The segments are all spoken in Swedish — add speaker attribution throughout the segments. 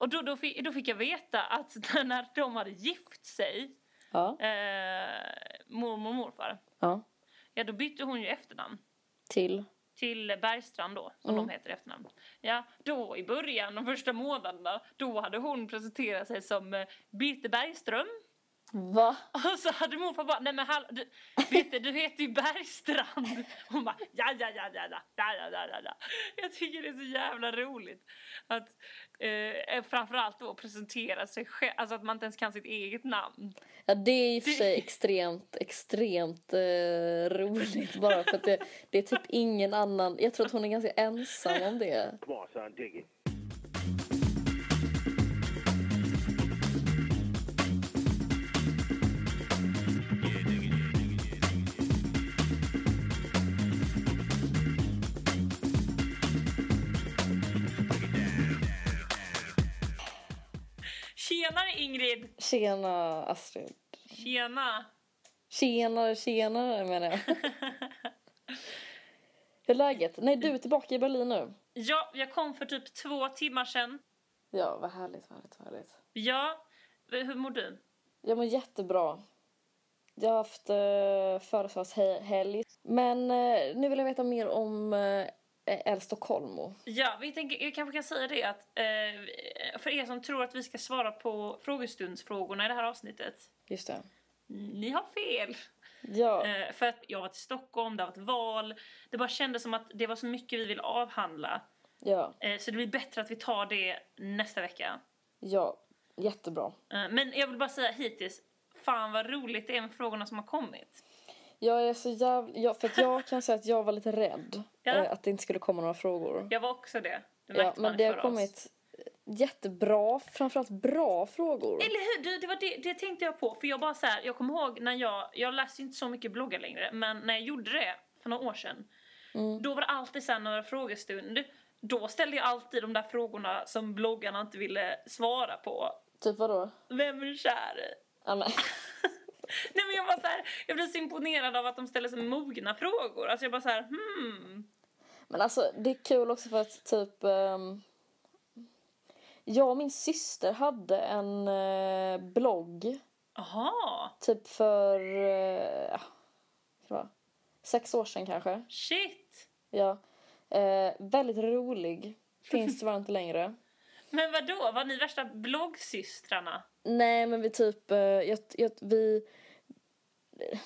Speaker 1: Och då, då, fick, då fick jag veta att när de hade gift sig,
Speaker 2: Ja.
Speaker 1: eh, mormor och morfar,
Speaker 2: Ja.
Speaker 1: ja då bytte hon ju efternamn.
Speaker 2: Till.
Speaker 1: till Bergstrand då, som
Speaker 2: Mm.
Speaker 1: de heter i efternamn. Ja, då i början, de första månaderna, då hade hon presenterat sig som eh, Birte Bergström.
Speaker 2: Va?
Speaker 1: Och så hade morfar bara, nej men hallå, du, Birte du heter ju Bergstrand. Hon bara, ja ja ja ja ja ja ja ja ja ja. Jag tycker det är så jävla roligt att eh, framförallt då presentera sig själv, alltså att man inte ens kan sitt eget namn.
Speaker 2: Ja, det är i och för sig extremt, extremt eh, roligt bara för att det, det är typ ingen annan, jag tror att hon är ganska ensam om det.
Speaker 3: Come on, son, dig it.
Speaker 1: Tjenare Ingrid!
Speaker 2: Tjena Astrid.
Speaker 1: Tjena!
Speaker 2: Tjenare, tjenare menar jag. Hur är läget? Nej, du är tillbaka i Berlin nu.
Speaker 1: Ja, jag kom för typ två timmar sedan.
Speaker 2: Ja, vad härligt, vad härligt, vad härligt.
Speaker 1: Ja, hur mår du?
Speaker 2: Jag mår jättebra. Jag har haft uh, födelsedagshelg. Men eh, nu vill jag veta mer om uh, El Stockholmo.
Speaker 1: Ja, vi tänker, jag kanske kan säga det att eh, för er som tror att vi ska svara på frågestundsfrågorna i det här avsnittet.
Speaker 2: Just det.
Speaker 1: Ni har fel!
Speaker 2: Ja,
Speaker 1: Eh, för att jag varit i Stockholm, det har varit val. Det bara kändes som att det var så mycket vi vill avhandla.
Speaker 2: ja,
Speaker 1: Eh, så det blir bättre att vi tar det nästa vecka.
Speaker 2: ja. Jättebra.
Speaker 1: Eh, men jag vill bara säga hittills, fan vad roligt det är med frågorna som har kommit.
Speaker 2: Jag är så jävla... Ja, för att jag kan säga att jag var lite rädd
Speaker 1: Ja.
Speaker 2: eh, att det inte skulle komma några frågor.
Speaker 1: Jag var också det. Det
Speaker 2: Ja, men
Speaker 1: i
Speaker 2: det har kommit jättebra, framförallt bra frågor.
Speaker 1: Eller hur? Du, det, var det, det tänkte jag på. För jag bara så här, jag kommer ihåg när jag, jag läser inte så mycket bloggar längre, men när jag gjorde det för några år sedan,
Speaker 2: Mm.
Speaker 1: då var det alltid här när det var frågestund, då ställde jag alltid de där frågorna som bloggarna inte ville svara på.
Speaker 2: Typ vadå?
Speaker 1: Vem är kär?
Speaker 2: Ja, men,
Speaker 1: Nej men jag var så här, jag blev så imponerad av att de ställer så mogna frågor. Alltså jag bara så här, hmm.
Speaker 2: men alltså det är kul också för att typ... ehm, jag och min syster hade en eh, blogg
Speaker 1: Aha,
Speaker 2: typ för... Uh, ja, vad det vara, sex år sedan kanske.
Speaker 1: shit.
Speaker 2: Ja. Eh, väldigt rolig. Finns tyvärr inte längre.
Speaker 1: Men vad då? var ni värsta bloggsystrarna?
Speaker 2: Nej, men vi typ... eh, jag, jag, vi...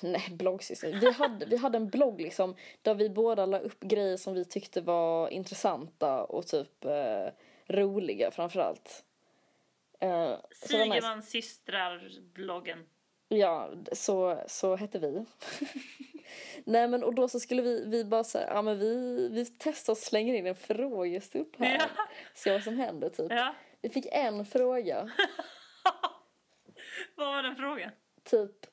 Speaker 2: Nej, bloggsyster. Vi hade, vi hade en blogg liksom där vi båda la upp grejer som vi tyckte var intressanta och typ eh, roliga framförallt. Uh,
Speaker 1: Sigemans systrar-bloggen.
Speaker 2: Ja, så, så hette vi. Nej men och då så skulle vi, vi bara säga, ja men vi, vi testar och slänger in en frågestund här.
Speaker 1: Ja.
Speaker 2: Se vad som händer typ.
Speaker 1: Ja,
Speaker 2: Vi fick en fråga.
Speaker 1: vad var den frågan?
Speaker 2: Typ,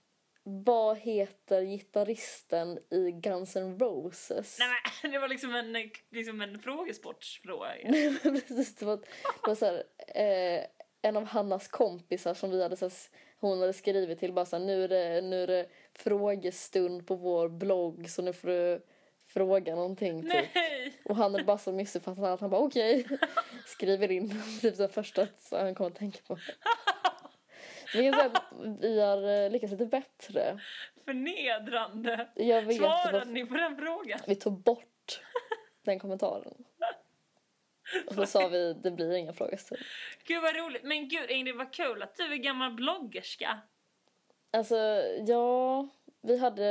Speaker 2: vad heter gitarristen i Guns N' Roses?
Speaker 1: Nej men det var liksom en, liksom en frågesportsfråga.
Speaker 2: Precis, det var, det var så här, eh, en av Hannas kompisar som vi hade så här, hon hade skrivit till bara så här, nu är det, nu är det frågestund på vår blogg så nu får du fråga någonting typ.
Speaker 1: Nej!
Speaker 2: Och han hade bara så missuppfattat allt. Han bara okej. Skriver in typ det första som han kommer att tänka på. Så vi kan säga att vi har eh, lyckats lite bättre.
Speaker 1: Förnedrande.
Speaker 2: Jag vet
Speaker 1: Svarade ni på den frågan?
Speaker 2: Vi tog bort den kommentaren. Och så sa vi det blir inga frågestund.
Speaker 1: Gud vad roligt. Men gud Ingrid vad kul att du är gammal bloggerska.
Speaker 2: Alltså ja, vi hade,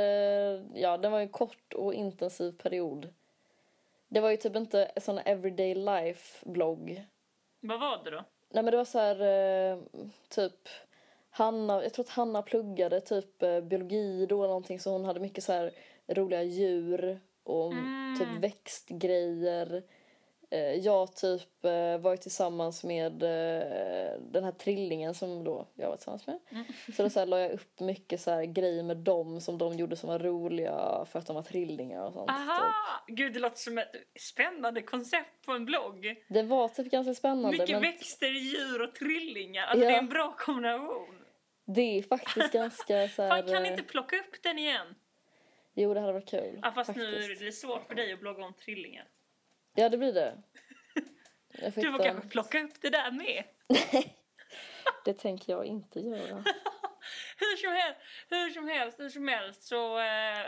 Speaker 2: ja det var en kort och intensiv period. Det var ju typ inte sån everyday life blogg.
Speaker 1: Vad var det då?
Speaker 2: Nej men det var så här eh, typ Hanna, jag tror att Hanna pluggade typ eh, biologi då eller någonting så hon hade mycket så här roliga djur och typ växtgrejer. Eh, jag typ eh, var ju tillsammans med eh, den här trillingen som då jag var tillsammans med. Så då så här, la jag upp mycket så här grejer med dem som de gjorde som var roliga för att de var trillingar och sånt. Typ.
Speaker 1: Aha! Gud det låter som ett spännande koncept på en blogg.
Speaker 2: Det var typ ganska spännande
Speaker 1: Mycket
Speaker 2: men
Speaker 1: växter, djur och trillingar. Alltså
Speaker 2: Ja.
Speaker 1: det är en bra kombination.
Speaker 2: det är faktiskt ganska så här,
Speaker 1: Fan kan inte plocka upp den igen?
Speaker 2: Jo det hade varit kul.
Speaker 1: Ja fast nu
Speaker 2: faktiskt.
Speaker 1: är det svårt för dig att blogga om trillingar.
Speaker 2: Ja, det blir det.
Speaker 1: Du får kanske plocka upp det där med.
Speaker 2: Det tänker jag inte göra.
Speaker 1: Hur som helst, hur som helst, hur som helst så eh,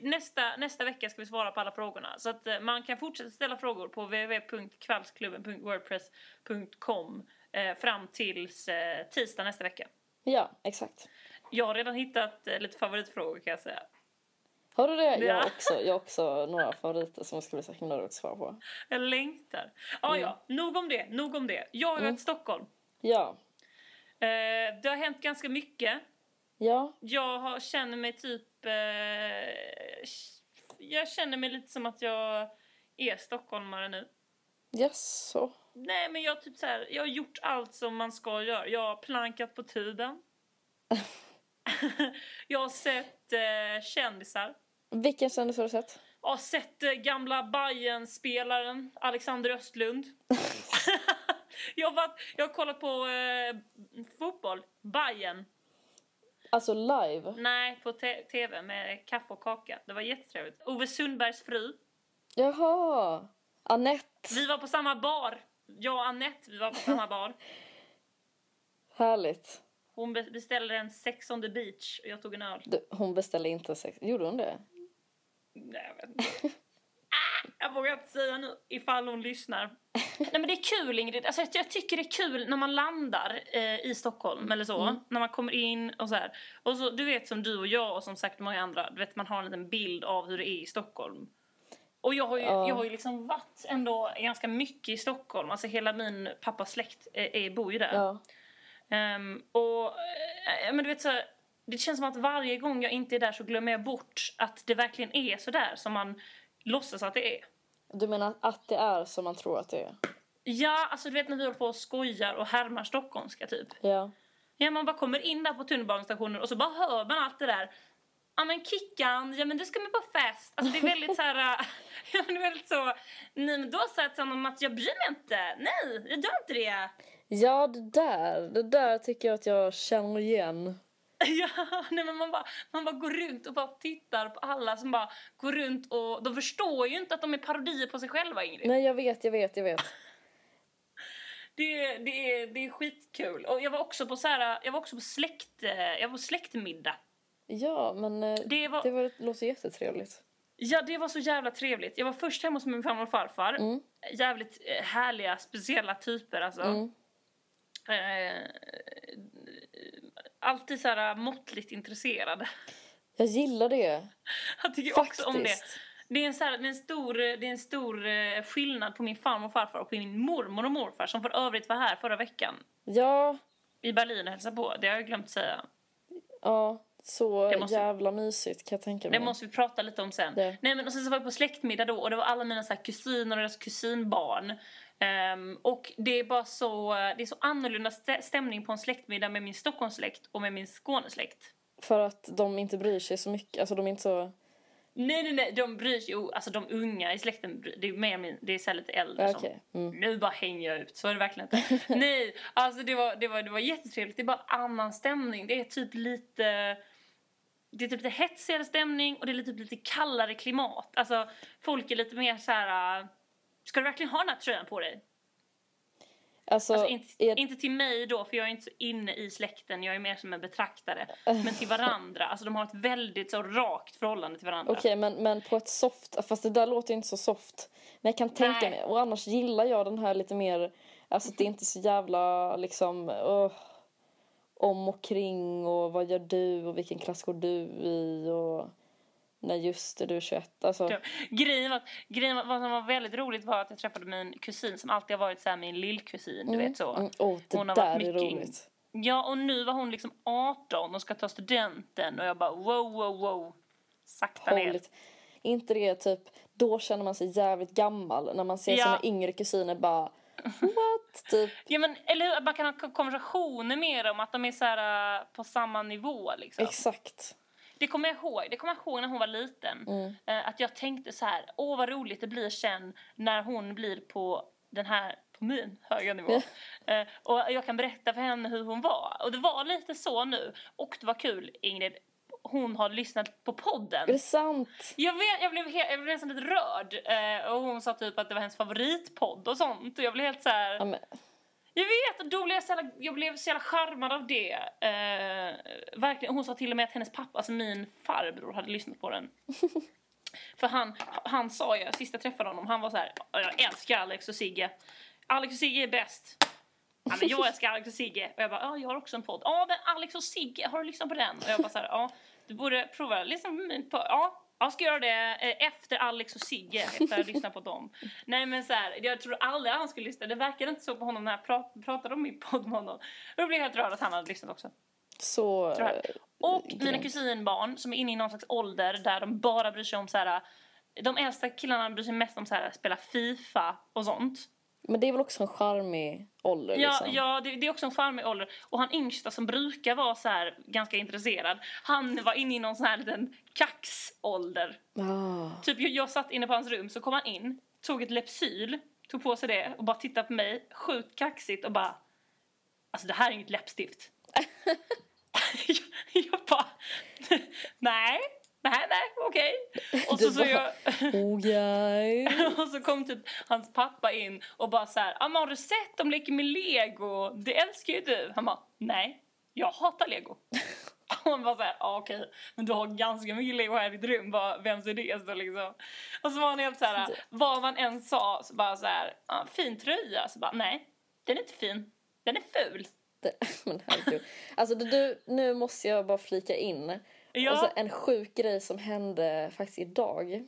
Speaker 1: nästa, nästa vecka ska vi svara på alla frågorna. Så att eh, man kan fortsätta ställa frågor på www.kvällsklubben.wordpress.com eh, fram tills eh, tisdag nästa vecka.
Speaker 2: Ja, exakt.
Speaker 1: Jag har redan hittat eh, lite favoritfrågor kan jag säga.
Speaker 2: Har du det? Jag
Speaker 1: Ja.
Speaker 2: har också, jag har också några favoriter som jag skulle säga himla roligt svara på.
Speaker 1: Jag längtar. Ah, ja, nog om det, nog om det. Jag har varit i Stockholm.
Speaker 2: Ja.
Speaker 1: Eh, det har hänt ganska mycket.
Speaker 2: Ja.
Speaker 1: Jag har, känner mig typ... Eh, jag känner mig lite som att jag är stockholmare nu.
Speaker 2: Jaså?
Speaker 1: Nej, men jag, typ så här, jag har gjort allt som man ska göra. Jag har plankat på tuben. jag har sett eh, kändisar.
Speaker 2: Vilken kändis har du sett?
Speaker 1: Jag har sett eh, gamla bayern spelaren Alexander Östlund. jag, har varit, jag har kollat på eh, fotboll. Bayern.
Speaker 2: Alltså live?
Speaker 1: Nej, på te- tv med kaffe och kaka. Det var jättetrevligt. Ove Sundbergs fru.
Speaker 2: Jaha! Annette.
Speaker 1: Vi var på samma bar. Jag och Annette, vi var på samma bar.
Speaker 2: Härligt.
Speaker 1: Hon be- beställde en sex on the beach och jag tog en öl.
Speaker 2: Du, hon beställde inte sex. Gjorde hon det?
Speaker 1: Nej, jag vet inte. Ah, jag vågar inte säga nu ifall hon lyssnar. Nej men det är kul Ingrid. Alltså, jag, tycker det är kul när man landar eh, i Stockholm eller så. När man kommer in och så här. Och så, du vet som du och jag och som sagt många andra. Du vet man har en liten bild av hur det är i Stockholm. Och jag har ju,
Speaker 2: Ja.
Speaker 1: jag har ju liksom varit ändå ganska mycket i Stockholm. Alltså hela min pappas släkt är, är, bor ju där.
Speaker 2: Ja.
Speaker 1: Ehm, och eh, men du vet så här, det känns som att varje gång jag inte är där så glömmer jag bort att det verkligen är så där som man låtsas att det är.
Speaker 2: Du menar att det är som man tror att det är?
Speaker 1: Ja, alltså du vet när vi håller på och skojar och härmar stockholmska typ.
Speaker 2: Ja.
Speaker 1: Ja, man bara kommer in där på tunnelbanestationen och så bara hör man allt det där. Ja men Kickan, ja men du ska med på fest. Alltså det är väldigt så här, ja men det är väldigt så, nej men då sa jag till honom att jag bryr mig inte. Nej, jag gör inte det.
Speaker 2: Ja, det där. Det där tycker jag att jag känner igen.
Speaker 1: Ja, nej men man bara, man bara går runt och bara tittar på alla som bara går runt och de förstår ju inte att de är parodier på sig själva Ingrid.
Speaker 2: Nej, jag vet, jag vet, jag vet.
Speaker 1: Det, är- det, är, det är skitkul. Och jag var också på så här, jag var också på släkt, jag var på släktmiddag.
Speaker 2: Ja, men eh,
Speaker 1: Det var,
Speaker 2: det var, låter jättetrevligt.
Speaker 1: ja, det var så jävla trevligt. Jag var först hemma hos min farmor och farfar.
Speaker 2: Mm.
Speaker 1: Jävligt eh, härliga, speciella typer alltså.
Speaker 2: Mm.
Speaker 1: Eh, alltid så här måttligt intresserade.
Speaker 2: Jag gillar det.
Speaker 1: Jag tycker
Speaker 2: Faktiskt.
Speaker 1: också om det. Det är, en så här, det, är en stor, det är en stor eh, skillnad på min farmor och farfar och på min mormor och morfar som för övrigt var här förra veckan
Speaker 2: Ja,
Speaker 1: i Berlin och hälsade på. Det har jag glömt säga.
Speaker 2: ja. Så
Speaker 1: måste-
Speaker 2: jävla mysigt kan jag tänka mig.
Speaker 1: Det måste vi prata lite om sen.
Speaker 2: Det.
Speaker 1: Nej, men och sen så var jag på släktmiddag då och det var alla mina så här kusiner och deras kusinbarn. Ehm, och det är bara så, det är så annorlunda stä- stämning på en släktmiddag med min Stockholmssläkt och med min Skånesläkt.
Speaker 2: För att de inte bryr sig så mycket. Alltså de är inte så...
Speaker 1: Nej, nej, nej, de bryr sig, alltså de unga i släkten, det är mer min, det är så lite äldre
Speaker 2: Ja,
Speaker 1: som.
Speaker 2: Mm.
Speaker 1: Nu bara hänger jag ut, så är det verkligen inte. Nej, alltså det var, det, var, det var jättetrevligt. Det är bara annan stämning. Det är typ lite... Det är typ lite hetsigare stämning och det är lite, lite kallare klimat. Alltså folk är lite mer så här... Ska du verkligen ha den här tröjan på dig?
Speaker 2: Alltså,
Speaker 1: Alltså, inte,
Speaker 2: är,
Speaker 1: inte till mig då, för jag är inte så inne i släkten. Jag är mer som en betraktare. Men till varandra. Alltså de har ett väldigt så rakt förhållande till varandra.
Speaker 2: Okej, men, men på ett soft... Fast det där låter ju inte så soft. Men jag kan tänka
Speaker 1: Nej.
Speaker 2: mig... Och annars gillar jag den här lite mer... Alltså det är inte så jävla liksom... åh, om och kring och vad gör du och vilken klass går du i och... Nej just det, du är 21. Alltså,
Speaker 1: Ja. Grejen var, grejen var, vad som var väldigt roligt var att jag träffade min kusin som alltid har varit så här min lillkusin, du vet så.
Speaker 2: mm, oh, det
Speaker 1: Hon har
Speaker 2: där
Speaker 1: varit
Speaker 2: är
Speaker 1: mycket
Speaker 2: roligt.
Speaker 1: Ja, och nu var hon liksom 18 och ska ta studenten och jag bara wow, wow, wow. Sakta ner.
Speaker 2: Hålligt. Inte det typ, då känner man sig jävligt gammal när man ser
Speaker 1: Ja.
Speaker 2: sina yngre kusiner bara what? Typ,
Speaker 1: Ja, men eller hur? Man kan ha konversationer med dem, att de är så här äh, på samma nivå liksom.
Speaker 2: exakt.
Speaker 1: Det kommer jag ihåg. Det kommer jag ihåg när hon var liten.
Speaker 2: Mm.
Speaker 1: Eh, att jag tänkte så här, åh vad roligt det blir sen när hon blir på den här, på min höga nivå. Eh, och jag kan berätta för henne hur hon var. Och det var lite så nu. Och det var kul, Ingrid. hon har lyssnat på podden.
Speaker 2: Är det sant?
Speaker 1: Jag, vet, jag, blev helt, jag blev nästan lite rörd. Eh, och hon sa typ att det var hennes favoritpodd och sånt. Och jag blev helt så här.
Speaker 2: Ja, men,
Speaker 1: Jag vet, och då blev jag så jävla, jag blev så jävla charmad av det. Eh, verkligen. Hon sa till och med att hennes pappa, alltså min farbror, hade lyssnat på den. För han, han sa ju, sist jag träffade honom, han var så här, jag älskar Alex och Sigge. Alex och Sigge är bäst. Ja, men jag älskar Alex och Sigge. Och jag bara, ja, jag har också en podd. Ja, men Alex och Sigge, har du lyssnat på den? Och jag bara så här, ja, du borde prova. Lyssna på min podd. Ja, jag ska göra det eh, efter Alex och Sigge, efter att jag lyssnat på dem. Nej men så här, jag tror aldrig han skulle lyssna. Det verkade inte så på honom när jag prat, pratade om min podd med honom. Jag blev helt rörd att han hade lyssnat också.
Speaker 2: så...
Speaker 1: Jag. Och
Speaker 2: eh,
Speaker 1: mina kusinbarn som är inne i någon slags ålder där de bara bryr sig om så här. De äldsta killarna bryr sig mest om så här, spela Fifa och sånt.
Speaker 2: Men det är väl också en charmig ålder
Speaker 1: Ja,
Speaker 2: liksom?
Speaker 1: ja det, det är också en charmig ålder. Och han yngsta som brukar vara så här ganska intresserad, han var inne i någon sån här liten kaxålder.
Speaker 2: Ah.
Speaker 1: Typ jag, jag satt inne på hans rum så kom han in, tog ett Lepsyl, tog på sig det och bara tittade på mig, sjukt kaxigt och bara Alltså det här är inget läppstift. jag, jag bara Nej, nej, nej, okej. Och så, så jag
Speaker 2: Okej.
Speaker 1: och så kom typ hans pappa in och bara så här, "Ah, men har du sett de leker med lego? Det älskar ju du. Han bara, nej, jag hatar lego. Och han bara så här, ah, okej, men du har ganska mycket lego här i ditt rum, bara, vems är det så liksom? Och så var han helt så här, vad man än sa, så bara så här, ah, fin tröja, så bara, nej, den är inte fin, den är ful.
Speaker 2: Det- Men herregud. Alltså du, nu måste jag bara flika in.
Speaker 1: Ja,
Speaker 2: Alltså, en sjuk grej som hände faktiskt idag.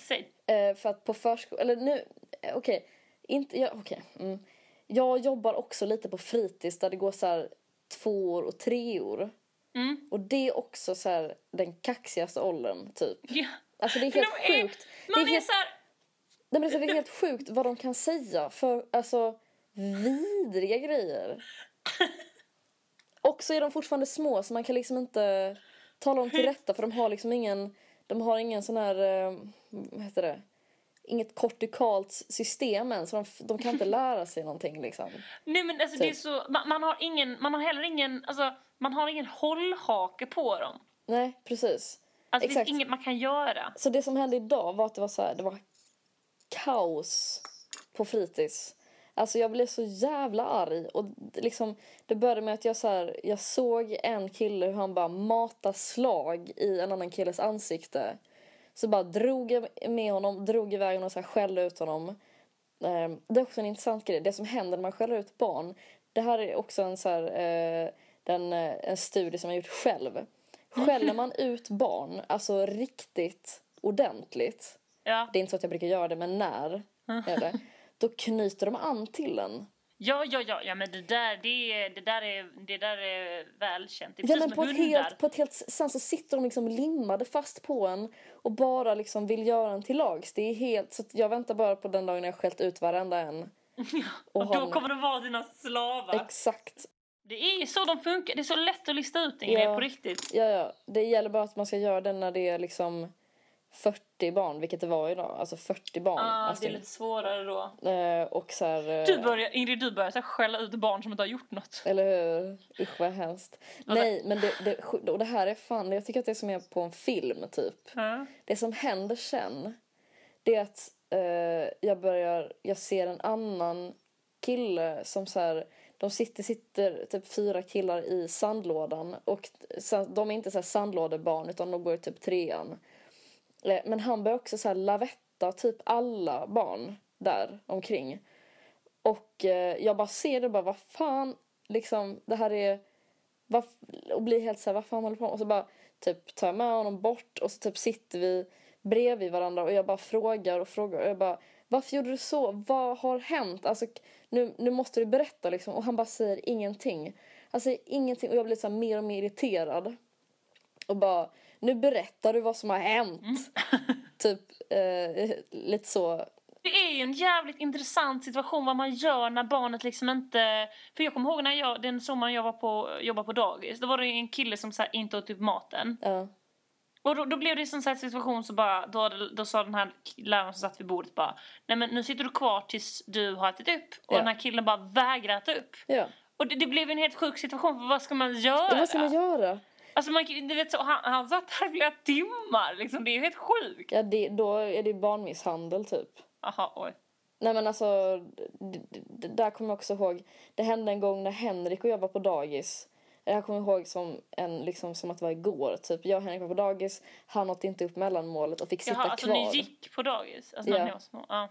Speaker 1: säg.
Speaker 2: Eh, för att på förskolan, eller nu, eh, okej. Inte, ja, okej. Mm. Jag jobbar också lite på fritids där det går så här två år och tre år.
Speaker 1: Mm.
Speaker 2: Och det är också så här den kaxigaste åldern typ.
Speaker 1: Ja.
Speaker 2: Alltså det är helt
Speaker 1: de är-
Speaker 2: sjukt. Det
Speaker 1: Man
Speaker 2: är
Speaker 1: är
Speaker 2: helt,
Speaker 1: så här,
Speaker 2: nej, men det är helt sjukt vad de kan säga för alltså vidriga grejer. Och så är de fortfarande små så man kan liksom inte tala dem till rätta för de har liksom ingen, de har ingen sån här, eh, vad heter det, inget kortikalt system än så de, de kan inte lära sig någonting liksom.
Speaker 1: Nej men alltså det är
Speaker 2: Typ.
Speaker 1: så, man, man har ingen, man har heller ingen, alltså man har ingen hållhake på dem.
Speaker 2: Nej, precis.
Speaker 1: Alltså det
Speaker 2: Exakt.
Speaker 1: finns inget man kan göra.
Speaker 2: Så det som hände idag var att det var så här, det var kaos på fritids. Alltså jag blev så jävla arg och liksom, det började med att jag så här, jag såg en kille hur han bara matade slag i en annan killes ansikte. Så bara drog jag med honom, drog iväg honom och så här skällde ut honom. Eh, det är också en intressant grej, det som händer när man skäller ut barn. Det här är också en så här, eh, den, eh, en studie som jag gjort själv. Skäller man ut barn, alltså riktigt ordentligt.
Speaker 1: Ja,
Speaker 2: Det är inte så att jag brukar göra det, men när är det. Då knyter de an till en.
Speaker 1: ja, ja, ja, ja men det där, det, det där, är, det där är välkänt. Det är
Speaker 2: Ja, men på ett, helt, på ett helt... Sen så sitter de liksom limmade fast på en och bara liksom vill göra en till lags. Det är helt... Så jag väntar bara på den dagen jag skällt ut varenda en.
Speaker 1: Och
Speaker 2: har
Speaker 1: då
Speaker 2: en-
Speaker 1: kommer de vara dina slavar.
Speaker 2: Exakt.
Speaker 1: Det är så de funkar, det är så lätt att lista ut en grej
Speaker 2: Ja.
Speaker 1: på riktigt.
Speaker 2: Ja, ja. Det gäller bara att man ska göra det när det är liksom 40 barn, vilket det var idag. Alltså 40 barn.
Speaker 1: Ja,
Speaker 2: alltså,
Speaker 1: det är lite svårare då.
Speaker 2: eh, och så här... eh,
Speaker 1: Du börjar, Ingrid, du börjar så här skälla ut barn som inte har gjort något.
Speaker 2: Eller hur? Usch vad hemskt. Nej, men det, det, och det här är fan, jag tycker att det är som är på en film typ.
Speaker 1: Ja.
Speaker 2: Det som händer sen, det är att eh, jag börjar, jag ser en annan kille som så här, de sitter, sitter typ fyra killar i sandlådan och de är inte så här sandlådebarn utan de går i typ trean. Eh, men han börjar också så här lavetta typ alla barn där omkring. Och eh, jag bara ser det bara, vad fan, liksom det här är, och blir helt så här, vad fan håller på med? Och så bara typ tar jag med honom bort och så typ sitter vi bredvid varandra och jag bara frågar och frågar och jag bara varför gjorde du så? Vad har hänt? Alltså nu, nu måste du berätta liksom och han bara säger ingenting. Han säger ingenting och jag blir så här mer och mer irriterad. Och bara nu berättar du vad som har hänt. typ eh, lite så.
Speaker 1: Det är ju en jävligt intressant situation vad man gör när barnet liksom inte... För jag kommer ihåg när jag, den sommaren jag var på, jobbade på dagis, då var det en kille som så här, inte åt typ maten.
Speaker 2: Ja.
Speaker 1: Och då, då blev det en sån här situation så bara, då, då sa den här läraren som satt vid bordet bara Nej men nu sitter du kvar tills du har ätit upp. Och
Speaker 2: Ja.
Speaker 1: den här killen bara vägrar äta upp.
Speaker 2: ja.
Speaker 1: Och det, det blev en helt sjuk situation för vad ska man göra?
Speaker 2: Vad ska man göra?
Speaker 1: Alltså man, du vet så, han, han satt här flera timmar liksom, det är ju helt sjukt.
Speaker 2: Ja, det, då är det barnmisshandel typ.
Speaker 1: Jaha, oj.
Speaker 2: Nej men alltså, d- d- d- där kommer jag också ihåg. Det hände en gång när Henrik och jag var på dagis. Det här kommer jag ihåg som, en, liksom, som att det var igår. Typ. Jag och Henrik var på dagis, han åt inte upp mellanmålet och fick sitta
Speaker 1: Jaha, alltså
Speaker 2: kvar.
Speaker 1: ni gick på dagis? Alltså när
Speaker 2: Ja.
Speaker 1: ni var små? Ja.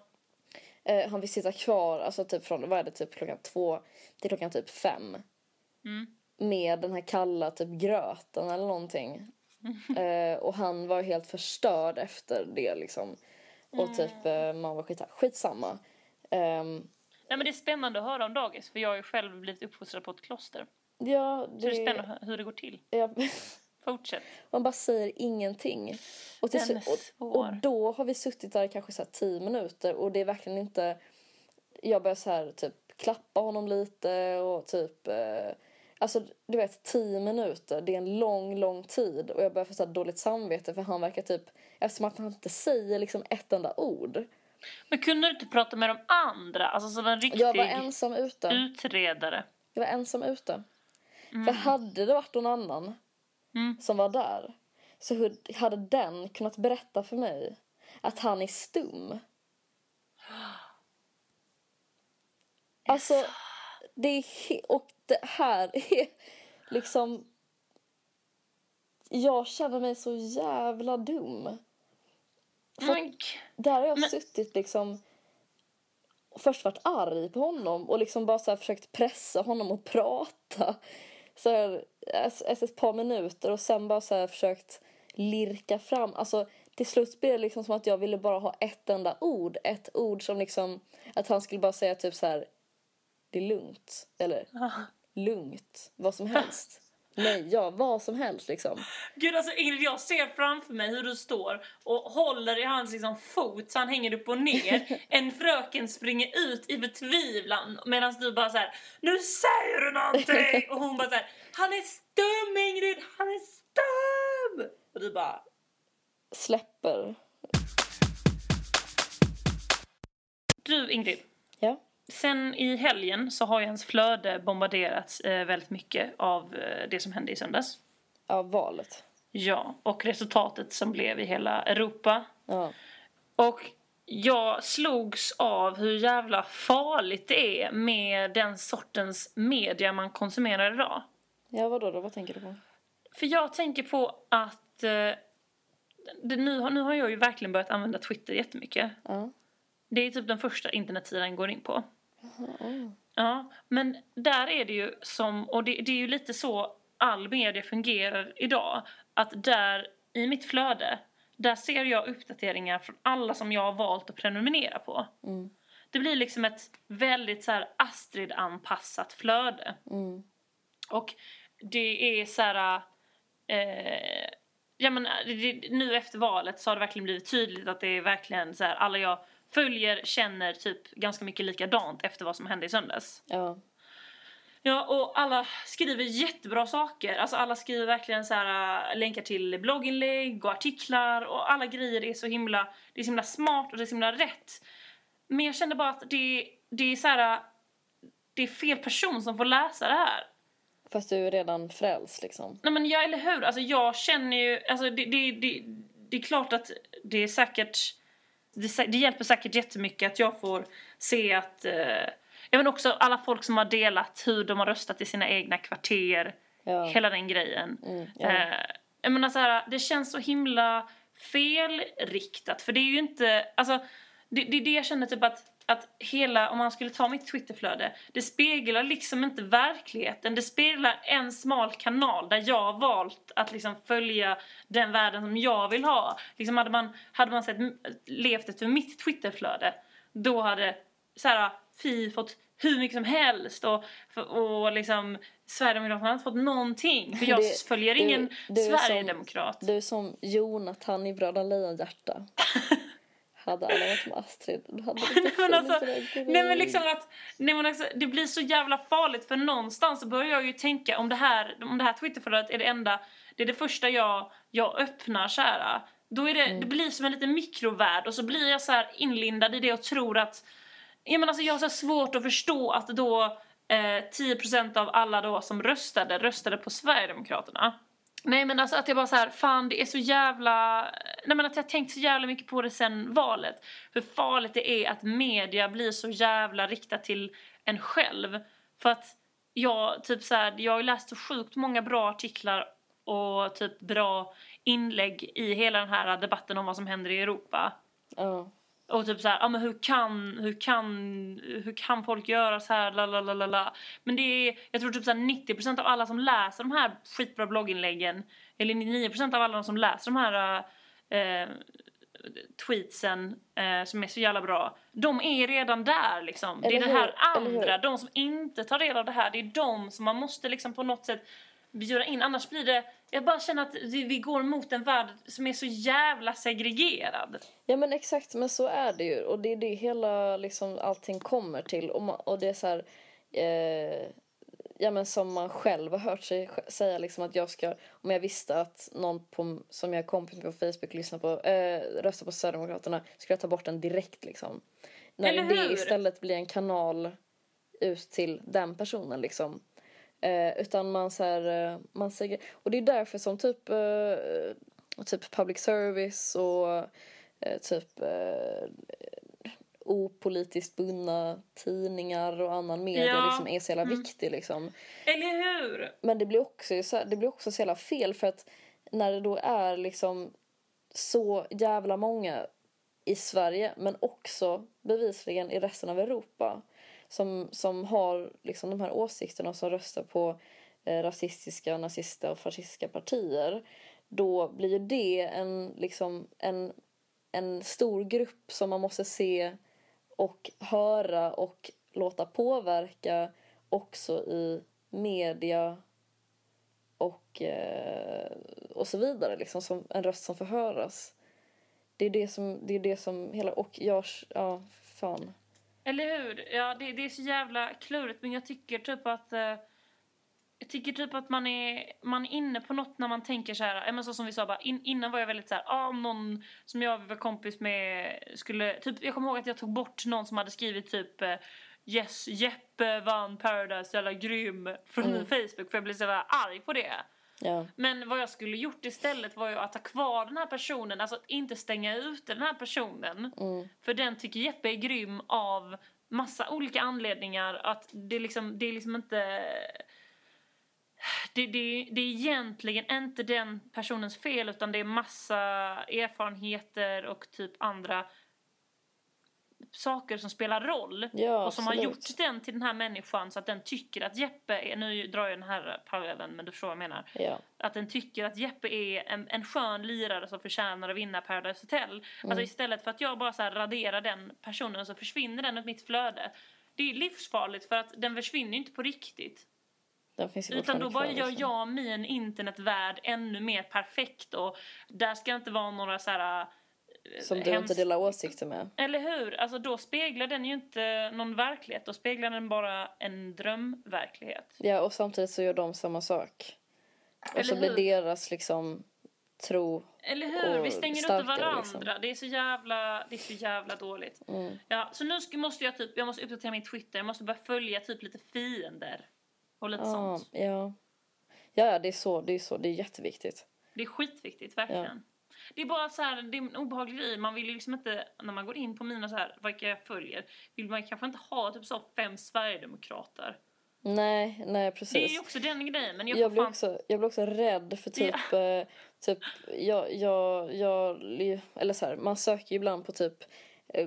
Speaker 2: Eh, han fick sitta kvar, alltså typ från, vad är det, typ klockan två till klockan typ fem.
Speaker 1: Mm.
Speaker 2: Med den här kalla typ gröten eller någonting. Eh, och han var helt förstörd efter det liksom. Och typ, eh, man var skit, skitsamma. Ehm,
Speaker 1: Nej men det är spännande att höra om dagis för jag har ju själv blivit uppfostrad på ett kloster.
Speaker 2: ja,
Speaker 1: Så det är spännande hur det går till.
Speaker 2: ja,
Speaker 1: Fortsätt.
Speaker 2: Man bara säger ingenting. Och, till, och, och då har vi suttit där kanske så här tio minuter och det är verkligen inte... Jag börjar så här typ klappa honom lite och typ... Eh, alltså du vet tio minuter, det är en lång, lång tid och jag börjar få dåligt samvete för han verkar typ... Eftersom att han inte säger liksom ett enda ord.
Speaker 1: Men kunde du inte prata med de andra? Alltså som en riktig
Speaker 2: Jag var ensam ute.
Speaker 1: utredare.
Speaker 2: Jag var ensam ute. För hade det varit någon annan
Speaker 1: Mm.
Speaker 2: som var där så hade den kunnat berätta för mig att han är stum. Alltså, det är och det här är liksom... Jag känner mig så jävla dum. För där har jag
Speaker 1: Men-
Speaker 2: suttit liksom först varit arg på honom och liksom bara så försökt pressa honom att prata. Så här, ett, ett, ett par minuter och sen bara så försökt lirka fram. Alltså till slut blev det liksom som att jag ville bara ha ett enda ord. Ett ord som liksom, att han skulle bara säga typ så här, det är lugnt. Eller lugnt, vad som helst. Nej, ja, vad som helst liksom.
Speaker 1: Gud alltså Ingrid, jag ser framför mig hur du står och håller i hans liksom fot så han hänger upp och ner. En fröken springer ut i förtvivlan medan du bara så här: Nu säger du någonting! Och hon bara så här: Han är stum Ingrid, han är stum! Och du bara
Speaker 2: Släpper.
Speaker 1: Du Ingrid,
Speaker 2: Ja.
Speaker 1: Sen i helgen så har ju ens flöde bombarderats eh, väldigt mycket av eh, det som hände i söndags.
Speaker 2: Ja, valet.
Speaker 1: Ja, och resultatet som blev i hela Europa.
Speaker 2: Ja.
Speaker 1: Och jag slogs av hur jävla farligt det är med den sortens media man konsumerar idag.
Speaker 2: Ja, vadå då? Vad tänker du på?
Speaker 1: För jag tänker på att eh, det, nu, har- nu har jag ju verkligen börjat använda Twitter jättemycket.
Speaker 2: Ja.
Speaker 1: Det är typ den första internetsidan jag går in på. Ja, men där är det ju som, och det, det är ju lite så all media fungerar idag. Att där i mitt flöde, där ser jag uppdateringar från alla som jag har valt att prenumerera på.
Speaker 2: Mm.
Speaker 1: Det blir liksom ett väldigt så Astrid-anpassat flöde.
Speaker 2: Mm.
Speaker 1: Och det är så här... Eh, ja, men det, det, nu efter valet så har det verkligen blivit tydligt att det är verkligen så här, alla jag följer känner typ ganska mycket likadant efter vad som hände i söndags.
Speaker 2: Ja.
Speaker 1: Ja, och alla skriver jättebra saker. Alltså alla skriver verkligen så här äh, länkar till blogginlägg och artiklar och alla grejer är så himla, det är så himla smart och det är så himla rätt. Men jag kände bara att det, det är så här, äh, det är fel person som får läsa det här.
Speaker 2: Fast du är redan frälst liksom.
Speaker 1: Nej men ja, eller hur? Alltså jag känner ju, alltså det, det, det, det är klart att det är säkert, det, det hjälper säkert jättemycket att jag får se att, eh, jag men också alla folk som har delat hur de har röstat i sina egna kvarter,
Speaker 2: Ja.
Speaker 1: hela den grejen.
Speaker 2: Mm, ja.
Speaker 1: Eh, jag menar så här, det känns så himla felriktat för det är ju inte, alltså det, det är det jag känner typ att, att hela, om man skulle ta mitt Twitterflöde, det speglar liksom inte verkligheten. Det speglar en smal kanal där jag har valt att liksom följa den världen som jag vill ha. Liksom hade man, hade man sett, levt efter mitt Twitterflöde, då hade så här, Fi fått hur mycket som helst och, och liksom Sverigedemokraterna hade inte fått någonting. För jag
Speaker 2: Det-
Speaker 1: följer
Speaker 2: du-
Speaker 1: ingen
Speaker 2: du är som-
Speaker 1: Sverigedemokrat.
Speaker 2: Du är som Jonathan i Bröderna Lejonhjärta. hade alla varit med Astrid, då hade
Speaker 1: Nej, men alltså, Nej men liksom att, nej men alltså, det blir så jävla farligt för någonstans så börjar jag ju tänka om det här, om det här Twitterflödet är det enda, det är det första jag, jag öppnar så här. Då är det,
Speaker 2: Mm.
Speaker 1: det blir som en liten mikrovärld och så blir jag så här inlindad i det och tror att, ja men alltså jag har så svårt att förstå att då eh, 10% av alla då som röstade, röstade på Sverigedemokraterna. Nej men alltså att jag bara så här, fan det är så jävla... Nej men att jag har tänkt så jävla mycket på det sen valet. Hur farligt det är att media blir så jävla riktat till en själv. För att jag, typ så här, jag har ju läst så sjukt många bra artiklar och typ bra inlägg i hela den här debatten om vad som händer i Europa.
Speaker 2: Ja.
Speaker 1: Och typ så här, ja men hur kan, hur kan, hur kan folk göra så här, la la la la la. Men det är, jag tror typ så här 90% av alla som läser de här skitbra blogginläggen, eller 99% av alla som läser de här eh, tweetsen eh, som är så jävla bra, de är redan där liksom. det är
Speaker 2: Eller
Speaker 1: det här
Speaker 2: hur? Eller hur?
Speaker 1: andra, de som inte tar del av det här, det är de som man måste liksom på något sätt bjuda in, annars blir det, jag bara känner att vi går mot en värld som är så jävla segregerad.
Speaker 2: Ja men exakt, men så är det ju. Och det är det hela liksom allting kommer till. Och, man, och det är så här, eh, ja men som man själv har hört sig säga liksom att jag ska, om jag visste att någon på, som jag är kompis med på Facebook lyssnar på, eh, röstar på Sverigedemokraterna, skulle jag ta bort den direkt liksom. När
Speaker 1: Eller
Speaker 2: det
Speaker 1: hur?
Speaker 2: istället blir en kanal ut till den personen liksom. Eh, utan man så här, eh, man säger, och det är därför som typ, eh, typ public service och eh, typ eh, opolitiskt bundna tidningar och annan media
Speaker 1: Ja.
Speaker 2: liksom är så jävla
Speaker 1: Mm.
Speaker 2: viktig liksom.
Speaker 1: Eller hur?
Speaker 2: Men det blir också så, det blir också så jävla fel för att när det då är liksom så jävla många i Sverige men också bevisligen i resten av Europa som, som har liksom de här åsikterna och som röstar på eh, rasistiska, nazistiska och fascistiska partier då blir ju det en, liksom, en, en stor grupp som man måste se och höra och låta påverka också i media och, eh, och så vidare. Liksom, som en röst som får höras. Det är det som, det är det som hela... Och jag... Ja, fan.
Speaker 1: Eller hur? Ja, det, det är så jävla klurigt men jag tycker typ att eh, jag tycker typ att man är, man är inne på något när man tänker så här, men så som vi sa bara, in, innan var jag väldigt så här, ah, om någon som jag var kompis med skulle, typ jag kommer ihåg att jag tog bort någon som hade skrivit typ eh, Yes, Jeppe vann Paradise, jävla grym från
Speaker 2: Mm.
Speaker 1: Facebook för jag blev så jävla arg på det.
Speaker 2: Ja.
Speaker 1: Men vad jag skulle gjort istället var ju att ha kvar den här personen, alltså att inte stänga ute den här personen.
Speaker 2: Mm.
Speaker 1: För den tycker Jeppe är grym av massa olika anledningar. Att det liksom, det är liksom inte... Det, det, det är egentligen inte den personens fel utan det är massa erfarenheter och typ andra saker som spelar roll.
Speaker 2: Ja,
Speaker 1: och som har
Speaker 2: absolut.
Speaker 1: gjort den till den här människan så att den tycker att Jeppe är, nu drar jag den här parallellen men du förstår vad jag menar.
Speaker 2: Ja.
Speaker 1: Att den tycker att Jeppe är en, en skön lirare som förtjänar att vinna Paradise Hotel. Alltså istället för att jag bara så raderar den personen så försvinner den ur mitt flöde. Det är livsfarligt för att den försvinner inte på riktigt. Utan då bara
Speaker 2: kvar,
Speaker 1: gör
Speaker 2: liksom.
Speaker 1: jag min internetvärld ännu mer perfekt och där ska inte vara några så här...
Speaker 2: Som du inte delar åsikter med.
Speaker 1: Eller hur? Alltså då speglar den ju inte någon verklighet. Då speglar den bara en drömverklighet.
Speaker 2: Ja, och samtidigt så gör de samma sak. Och så
Speaker 1: Eller
Speaker 2: blir
Speaker 1: hur?
Speaker 2: deras liksom tro...
Speaker 1: Eller hur? Vi stänger
Speaker 2: starkare,
Speaker 1: varandra.
Speaker 2: liksom.
Speaker 1: Det är så jävla, det är så jävla dåligt.
Speaker 2: Mm.
Speaker 1: Ja, så nu ska, måste jag typ, jag måste uppdatera min Twitter. Jag måste börja följa typ lite fiender. Och lite
Speaker 2: Ja,
Speaker 1: sånt.
Speaker 2: ja. Ja, det är så. Det är så. Det är jätteviktigt.
Speaker 1: Det är skitviktigt, verkligen. Det är bara så här, det är en obehaglig grej. Man vill ju liksom inte, när man går in på mina så här, vilka jag följer, vill man kanske inte ha typ så fem sverigedemokrater.
Speaker 2: Nej, nej
Speaker 1: Det är
Speaker 2: precis.
Speaker 1: ju också den grejen. Men jag,
Speaker 2: jag, blir
Speaker 1: fan...
Speaker 2: också, jag blir också rädd för typ, eh, typ jag, jag, jag, eller så här, man söker ju ibland på typ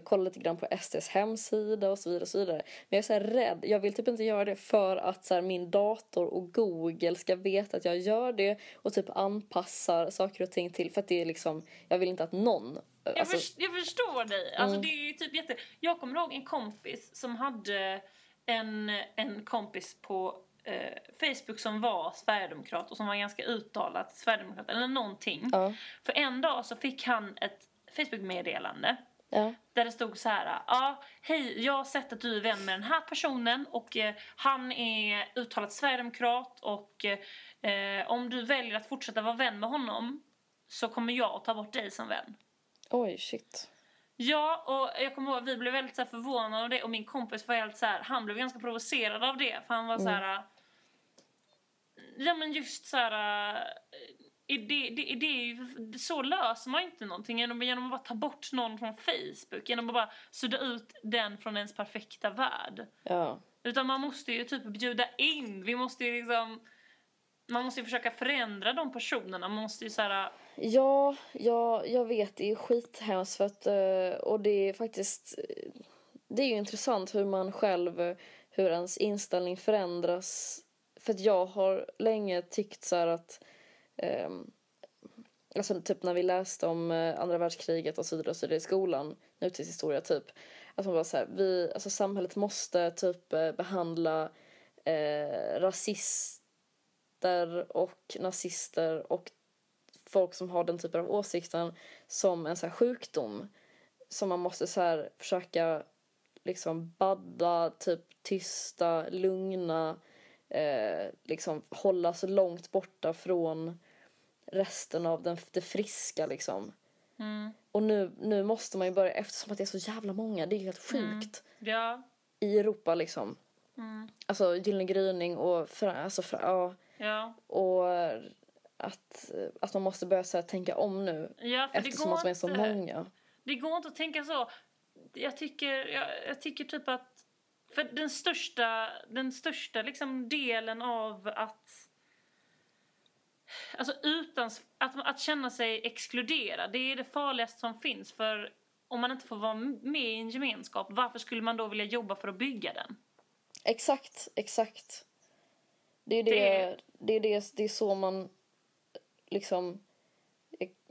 Speaker 2: kolla lite grann på SDs hemsida och så vidare och så vidare. Men jag är så rädd, jag vill typ inte göra det för att så här, min dator och Google ska veta att jag gör det och typ anpassar saker och ting till för att det är liksom, jag vill inte att någon eh,
Speaker 1: Jag,
Speaker 2: alltså,
Speaker 1: förs- jag förstår dig. Alltså
Speaker 2: Mm.
Speaker 1: det är typ jätte... Jag kommer ihåg en kompis som hade en, en kompis på eh, Facebook som var sverigedemokrat och som var ganska uttalat sverigedemokrat eller någonting.
Speaker 2: ja,
Speaker 1: För en dag så fick han ett Facebook-meddelande
Speaker 2: ja,
Speaker 1: där det stod så här, ja, hej, jag har sett att du är vän med den här personen och eh, han är uttalat sverigedemokrat och eh, om du väljer att fortsätta vara vän med honom så kommer jag att ta bort dig som vän.
Speaker 2: oj shit.
Speaker 1: Ja, och jag kommer ihåg att vi blev väldigt så förvånade av det och min kompis var helt så här, han blev ganska provocerad av det för han var så här... Ja men just så här... det, det, det är ju, så löser man inte någonting genom, genom att bara ta bort någon från Facebook. Genom att bara sudda ut den från ens perfekta värld.
Speaker 2: Ja.
Speaker 1: Utan man måste ju typ bjuda in. Vi måste ju liksom... Man måste ju försöka förändra de personerna. Man måste ju så här...
Speaker 2: Ja, ja, jag vet. Det är skithemskt för att... eh, Och det är faktiskt... Det är ju intressant hur man själv... eh, Hur ens inställning förändras. För att jag har länge tyckt så här att eh, alltså typ när vi läste om eh, andra världskriget och så vidare, och så vidare i skolan, nutidshistoria typ. Att man bara så här, vi, alltså samhället måste typ eh, behandla eh, rasister och nazister och folk som har den typen av åsikten som en så här sjukdom som man måste så här försöka liksom badda, typ tysta, lugna, eh, liksom hålla så långt borta från resten av den, det friska liksom.
Speaker 1: Mm.
Speaker 2: Och nu, nu måste man ju börja, eftersom att det är så jävla många, det är helt sjukt
Speaker 1: Ja.
Speaker 2: i Europa liksom.
Speaker 1: Mm.
Speaker 2: Alltså Gyllene gryning och, för, alltså, för, ja,
Speaker 1: Ja.
Speaker 2: och att, att man måste börja så här, tänka om nu
Speaker 1: Ja, för det
Speaker 2: eftersom
Speaker 1: går
Speaker 2: att vi är så
Speaker 1: inte.
Speaker 2: många.
Speaker 1: Det går inte att tänka så. Jag tycker, jag, jag tycker typ att... För den största, den största liksom delen av att... Alltså utan, att, att känna sig exkluderad, det är det farligaste som finns. För om man inte får vara med i en gemenskap, varför skulle man då vilja jobba för att bygga den?
Speaker 2: Exakt, exakt. Det är det,
Speaker 1: Det-
Speaker 2: det, är det, det är så man liksom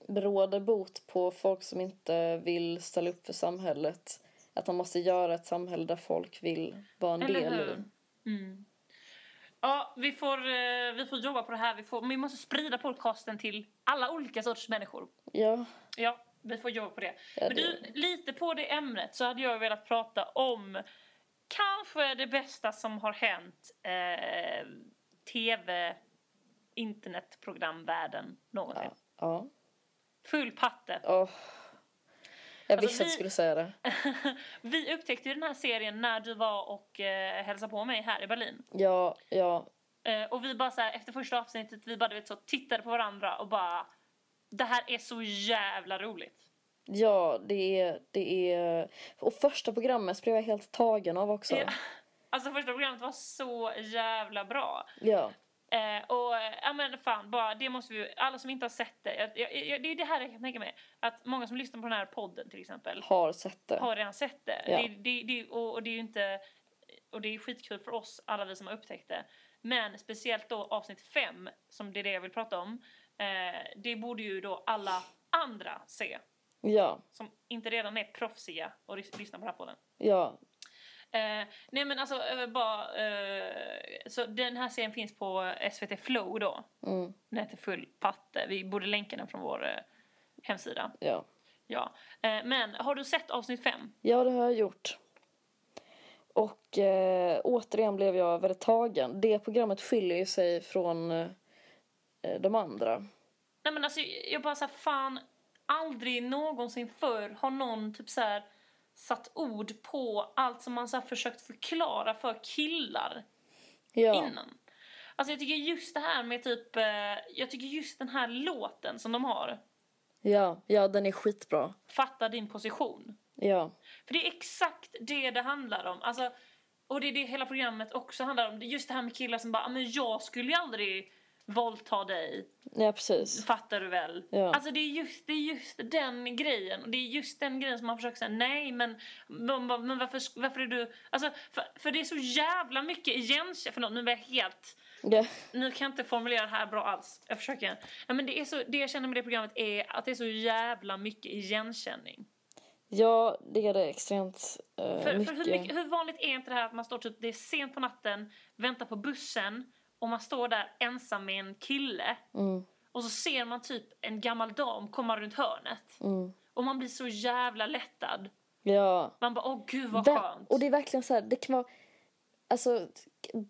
Speaker 2: råder bot på folk som inte vill ställa upp för samhället. Att man måste göra ett samhälle där folk vill vara en
Speaker 1: Eller
Speaker 2: del
Speaker 1: hur?
Speaker 2: i.
Speaker 1: Mm. Ja, vi får, eh, vi får jobba på det här. Vi, får, vi måste sprida podcasten till alla olika sorters människor.
Speaker 2: Ja,
Speaker 1: Ja, vi får jobba på det.
Speaker 2: Ja,
Speaker 1: Men
Speaker 2: det-
Speaker 1: du, lite på det ämnet så hade jag velat prata om kanske det bästa som har hänt eh, tv, internetprogramvärlden någonsin.
Speaker 2: ja, ja.
Speaker 1: Full patte.
Speaker 2: Åh. Jag
Speaker 1: Alltså,
Speaker 2: visste att du skulle säga det.
Speaker 1: Vi upptäckte ju den här serien när du var och eh, hälsade på mig här i Berlin.
Speaker 2: Ja, ja,
Speaker 1: Eh, och vi bara så här, efter första avsnittet, vi bara du vet, så tittade på varandra och bara det här är så jävla roligt.
Speaker 2: ja, det är, det är... Och första programmet blev jag helt tagen av också.
Speaker 1: Ja. Alltså första programmet var så jävla bra.
Speaker 2: Ja,
Speaker 1: Eh, och ja men fan, bara, det måste vi, alla som inte har sett det, jag, jag, jag, det är det här jag kan tänka mig. Att många som lyssnar på den här podden till exempel
Speaker 2: har sett det.
Speaker 1: har redan sett det.
Speaker 2: Ja.
Speaker 1: det, det, det och, och det är ju inte, och det är skitkul för oss, alla vi som har upptäckt det. Men speciellt då avsnitt fem, som det är det jag vill prata om, eh, det borde ju då alla andra se.
Speaker 2: Ja,
Speaker 1: Som inte redan är proffsiga och lys- lyssnar på den här podden.
Speaker 2: ja,
Speaker 1: Eh, nej men alltså eh, bara, eh, så den här serien finns på SVT Flow då.
Speaker 2: mm,
Speaker 1: Den heter Full patte. Vi borde länka den från vår eh, hemsida.
Speaker 2: ja.
Speaker 1: Ja. Eh, men har du sett avsnitt fem?
Speaker 2: Ja, det har jag gjort. Och eh, återigen blev jag väldigt tagen. Det programmet skiljer sig från de andra.
Speaker 1: Nej men alltså jag bara såhär fan aldrig någonsin förr har någon typ så här satt ord på allt som man så försökt förklara för killar
Speaker 2: Ja,
Speaker 1: innan. Alltså jag tycker just det här med typ, eh, jag tycker just den här låten som de har,
Speaker 2: ja, ja, den är skitbra.
Speaker 1: Fatta din position.
Speaker 2: Ja,
Speaker 1: För det är exakt det det handlar om. Alltså, och det är det hela programmet också handlar om. Just det här med killar som bara, "Ah, men jag skulle ju aldrig våldta dig.
Speaker 2: ja precis.
Speaker 1: Fattar du väl?
Speaker 2: Ja.
Speaker 1: Alltså det är, just, det är just den grejen. Och det är just den grejen som man försöker säga, nej men, men, men varför, varför är du... Alltså, för, för det är så jävla mycket igenkänning. Förlåt, nu är jag helt...
Speaker 2: Ja,
Speaker 1: Nu kan jag inte formulera det här bra alls. Jag försöker. Ja, men det, är så, det jag känner med det programmet är att det är så jävla mycket igenkänning.
Speaker 2: ja det är det extremt eh,
Speaker 1: För,
Speaker 2: mycket.
Speaker 1: för hur, mycket, hur vanligt är inte det här att man står typ, det är sent på natten, väntar på bussen och man står där ensam med en kille
Speaker 2: Mm,
Speaker 1: och så ser man typ en gammal dam komma runt hörnet
Speaker 2: mm.
Speaker 1: och man blir så jävla lättad.
Speaker 2: Ja.
Speaker 1: Man bara, åh gud vad
Speaker 2: Vem-
Speaker 1: skönt.
Speaker 2: Och det är verkligen så här, det kan vara... Alltså,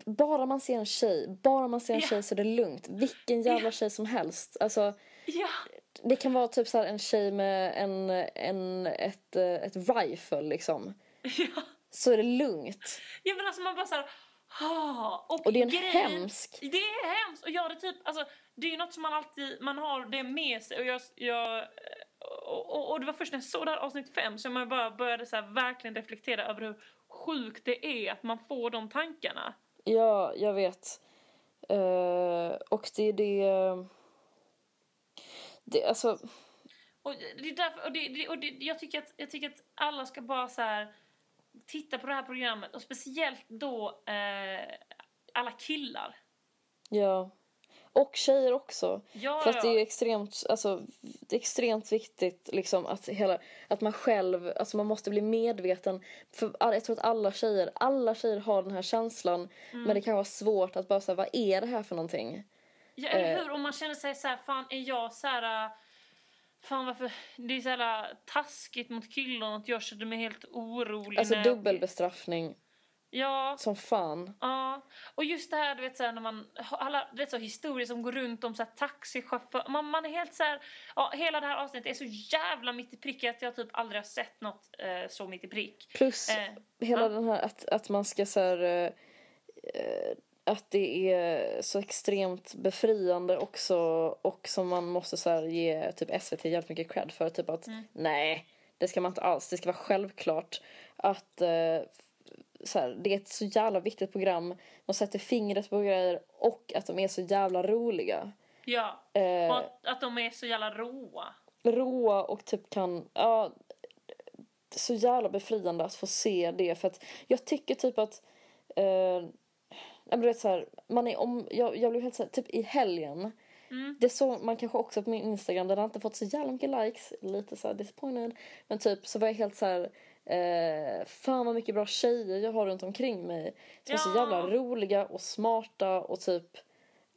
Speaker 2: bara man ser en tjej, bara man ser en
Speaker 1: Ja.
Speaker 2: tjej så är det lugnt. Vilken jävla
Speaker 1: Ja.
Speaker 2: tjej som helst. Alltså,
Speaker 1: Ja,
Speaker 2: det kan vara typ så här en tjej med en, en, ett, ett rifle liksom.
Speaker 1: ja.
Speaker 2: Så är det lugnt.
Speaker 1: ja men alltså man bara såhär, Ah, och,
Speaker 2: Och det är en
Speaker 1: grejen-
Speaker 2: hemsk.
Speaker 1: Det är hemskt! Och jag hade typ, alltså, det är ju något som man alltid, man har det med sig och jag, jag och, och, och det var först när jag såg det här avsnitt fem som jag bara började så verkligen reflektera över hur sjukt det är att man får de tankarna.
Speaker 2: Ja, jag vet. Eh, och det är det... Det, alltså,
Speaker 1: Och det är därför, och, det, det, och det, jag, tycker att, jag tycker att alla ska bara så här titta på det här programmet och speciellt då eh, alla killar.
Speaker 2: ja. Och tjejer också.
Speaker 1: Ja,
Speaker 2: För att det är
Speaker 1: ja.
Speaker 2: ju extremt, alltså, det är extremt viktigt liksom att, hela, att man själv, alltså man måste bli medveten. För jag tror att alla tjejer, alla tjejer har den här känslan.
Speaker 1: Mm.
Speaker 2: Men det kan vara svårt att bara säga vad är det här för någonting?
Speaker 1: Ja, eller
Speaker 2: Eh.
Speaker 1: hur? Om man känner sig så här, fan är jag så här... Fan varför, det är så här taskigt mot killarna att jag känner mig helt orolig.
Speaker 2: Alltså
Speaker 1: när
Speaker 2: dubbelbestraffning
Speaker 1: Ja,
Speaker 2: som fan.
Speaker 1: ja. Och just det här du vet så här, när man, alla du vet, så historier som går runt om så här, taxichaufför. Man, man är helt så här, ja hela det här avsnittet är så jävla mitt i prick att jag typ aldrig har sett något eh, så mitt i prick.
Speaker 2: Plus
Speaker 1: Eh,
Speaker 2: hela
Speaker 1: ja.
Speaker 2: den här att, att man ska så här, eh, eh, att det är så extremt befriande också och som man måste så här ge typ SVT jävligt mycket cred för. Typ att
Speaker 1: Mm.
Speaker 2: nej, det ska man inte alls. Det ska vara självklart att eh, så här, det är ett så jävla viktigt program. De sätter fingret på grejer och att de är så jävla roliga.
Speaker 1: Ja,
Speaker 2: Eh,
Speaker 1: och att, att de är så jävla råa.
Speaker 2: råa och typ kan, ja, så jävla befriande att få se det för att jag tycker typ att, eh, men du vet så här, man är om, jag, jag blev helt så här, typ i helgen,
Speaker 1: Mm.
Speaker 2: det såg man kanske också på min Instagram, den har inte fått så jävla mycket likes, lite så här disappointed, men typ så var jag helt så här, eh, fan vad mycket bra tjejer jag har runt omkring mig, som är så
Speaker 1: Ja.
Speaker 2: jävla roliga och smarta och typ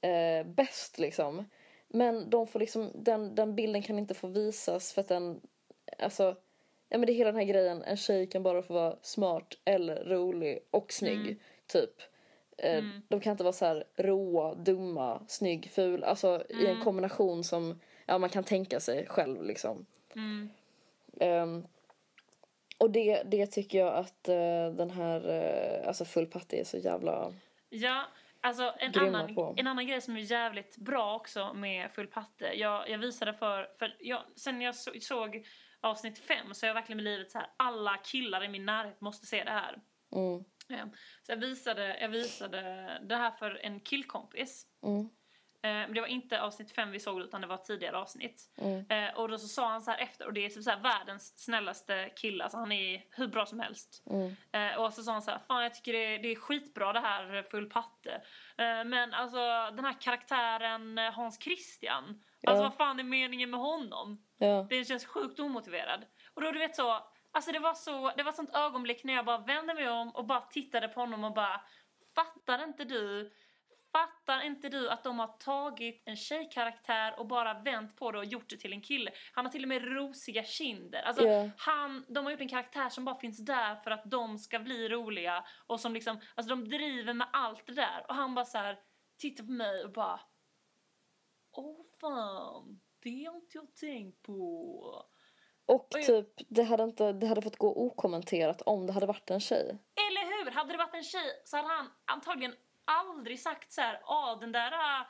Speaker 2: eh, bäst liksom. Men de får liksom, den, den bilden kan inte få visas för att den, alltså, ja men det är hela den här grejen, en tjej kan bara få vara smart eller rolig och snygg,
Speaker 1: Mm.
Speaker 2: typ. Eh, De kan inte vara så här råa, dumma, snygg, ful, alltså i en kombination som ja, man kan tänka sig själv liksom.
Speaker 1: Mm.
Speaker 2: Ehm, och det, det tycker jag att eh, den här, uh, alltså Full Patte är så jävla...
Speaker 1: Ja, alltså en annan,
Speaker 2: på.
Speaker 1: en annan grej som är jävligt bra också med Full Patte. Jag, jag visade för, för jag, sen jag så, såg avsnitt fem så har jag verkligen blivit så här, alla killar i min närhet måste se det här.
Speaker 2: Mm,
Speaker 1: Så jag visade, jag visade det här för en killkompis.
Speaker 2: mm,
Speaker 1: Eh, Men det var inte avsnitt fem vi såg utan det var tidigare avsnitt.
Speaker 2: mm,
Speaker 1: Eh, Och då så sa han så här efter, och det är typ så här världens snällaste kille, alltså han är hur bra som helst.
Speaker 2: mm,
Speaker 1: Eh, och så sa han så här, fan jag tycker det är, det är skitbra det här Full Patte. Men alltså den här karaktären Hans Christian, alltså
Speaker 2: Ja.
Speaker 1: vad fan är meningen med honom?
Speaker 2: ja,
Speaker 1: Den känns sjukt omotiverad. Och då du vet så, alltså det var så, det var sånt ögonblick när jag bara vände mig om och bara tittade på honom och bara, fattar inte du Fattar inte du att de har tagit en tjejkaraktär och bara vänt på det och gjort det till en kille? Han har till och med rosiga kinder. Alltså,
Speaker 2: Ja.
Speaker 1: han, de har gjort en karaktär som bara finns där för att de ska bli roliga och som liksom, alltså de driver med allt det där och han bara så här tittar på mig och bara Åh fan, det har inte jag tänkt på.
Speaker 2: Och typ, det hade, inte, det hade fått gå okommenterat om det hade varit en tjej.
Speaker 1: Eller hur? Hade det varit en tjej så hade han antagligen aldrig sagt så här, ah den där äh,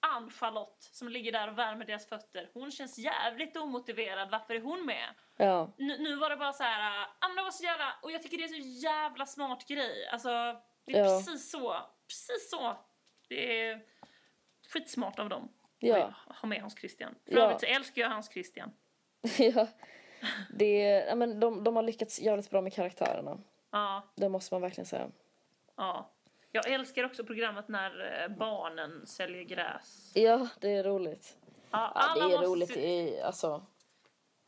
Speaker 1: Ann-Charlotte som ligger där och värmer deras fötter, hon känns jävligt omotiverad, varför är hon med?
Speaker 2: Ja,
Speaker 1: Nu, nu var det bara så här, ah men det var så jävla, och jag tycker det är så jävla smart grej, alltså det är
Speaker 2: Ja.
Speaker 1: precis så, precis så. Det är skitsmart av dem.
Speaker 2: ja,
Speaker 1: Ha med Hans Christian. För
Speaker 2: Ja.
Speaker 1: övrigt så älskar jag Hans Christian.
Speaker 2: ja. Det, ja, men de, de har lyckats jävligt bra med karaktärerna.
Speaker 1: Ja,
Speaker 2: Det måste man verkligen säga.
Speaker 1: ja. Jag älskar också programmet när eh, barnen säljer gräs.
Speaker 2: Ja, det är roligt.
Speaker 1: Ja,
Speaker 2: Ja,
Speaker 1: alla
Speaker 2: det är
Speaker 1: måste
Speaker 2: roligt. I, alltså,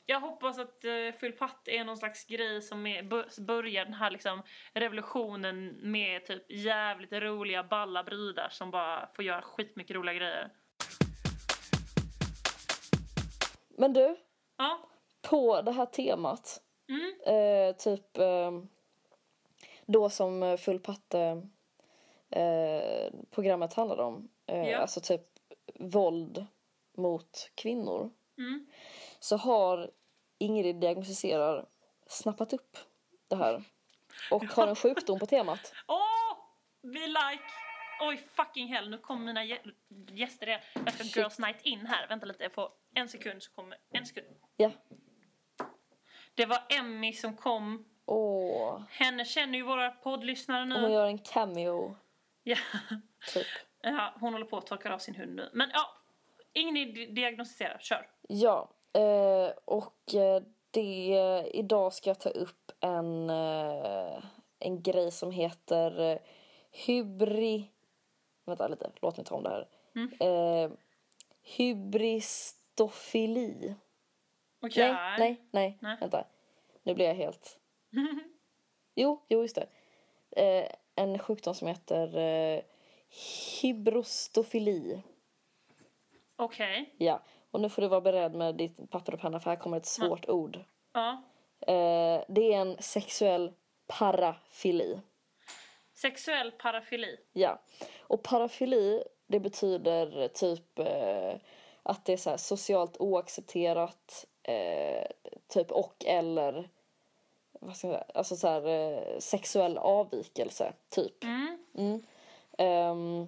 Speaker 1: Jag hoppas att uh, Full Patte är någon slags grej som är, bör- börjar den här liksom revolutionen med typ jävligt roliga balla brudar som bara får göra skitmycket roliga grejer.
Speaker 2: men du,
Speaker 1: Ja.
Speaker 2: på det här temat.
Speaker 1: Mm.
Speaker 2: Eh, typ eh, då som Full Patte eh, programmet handlade om. Eh,
Speaker 1: Ja.
Speaker 2: Alltså typ våld mot kvinnor.
Speaker 1: Mm.
Speaker 2: Så har Ingrid diagnostiserar snappat upp det här. Och har en sjukdom på temat.
Speaker 1: Åh! Vi like! Oj fucking hell, nu kommer mina gä- gäster igen. Jag ska
Speaker 2: Shit.
Speaker 1: girls night in här. Vänta lite, jag får en sekund så kommer... En sekund.
Speaker 2: Ja.
Speaker 1: Det var Emmy som kom.
Speaker 2: Åh.
Speaker 1: Henne känner ju våra poddlyssnare nu.
Speaker 2: gör en cameo,
Speaker 1: Ja.
Speaker 2: typ.
Speaker 1: ja, hon håller på att torka av sin hund nu. Men ja, ingen di- diagnostiserar. Kör.
Speaker 2: Ja, eh, och eh, det, idag ska jag ta upp en, eh, en grej som heter eh, hybri... Vänta lite, låt mig ta om det här.
Speaker 1: Mm.
Speaker 2: Eh, hybristofili.
Speaker 1: Okej.
Speaker 2: Nej, nej, nej,
Speaker 1: Nej.
Speaker 2: vänta. Nu blir jag helt... Jo, jo just det. Eh, en sjukdom som heter eh, hybrostofili.
Speaker 1: Okej.
Speaker 2: Ja, och nu får du vara beredd med ditt papper och penna för här kommer ett svårt ord.
Speaker 1: Ja.
Speaker 2: Eh, det är en sexuell parafili.
Speaker 1: Sexuell parafili.
Speaker 2: Ja. Och parafili, det betyder typ eh, att det är så socialt oaccepterat eh, typ och eller vad ska jag säga, alltså så här, eh, sexuell avvikelse, typ.
Speaker 1: Mm.
Speaker 2: Mm. Ehm,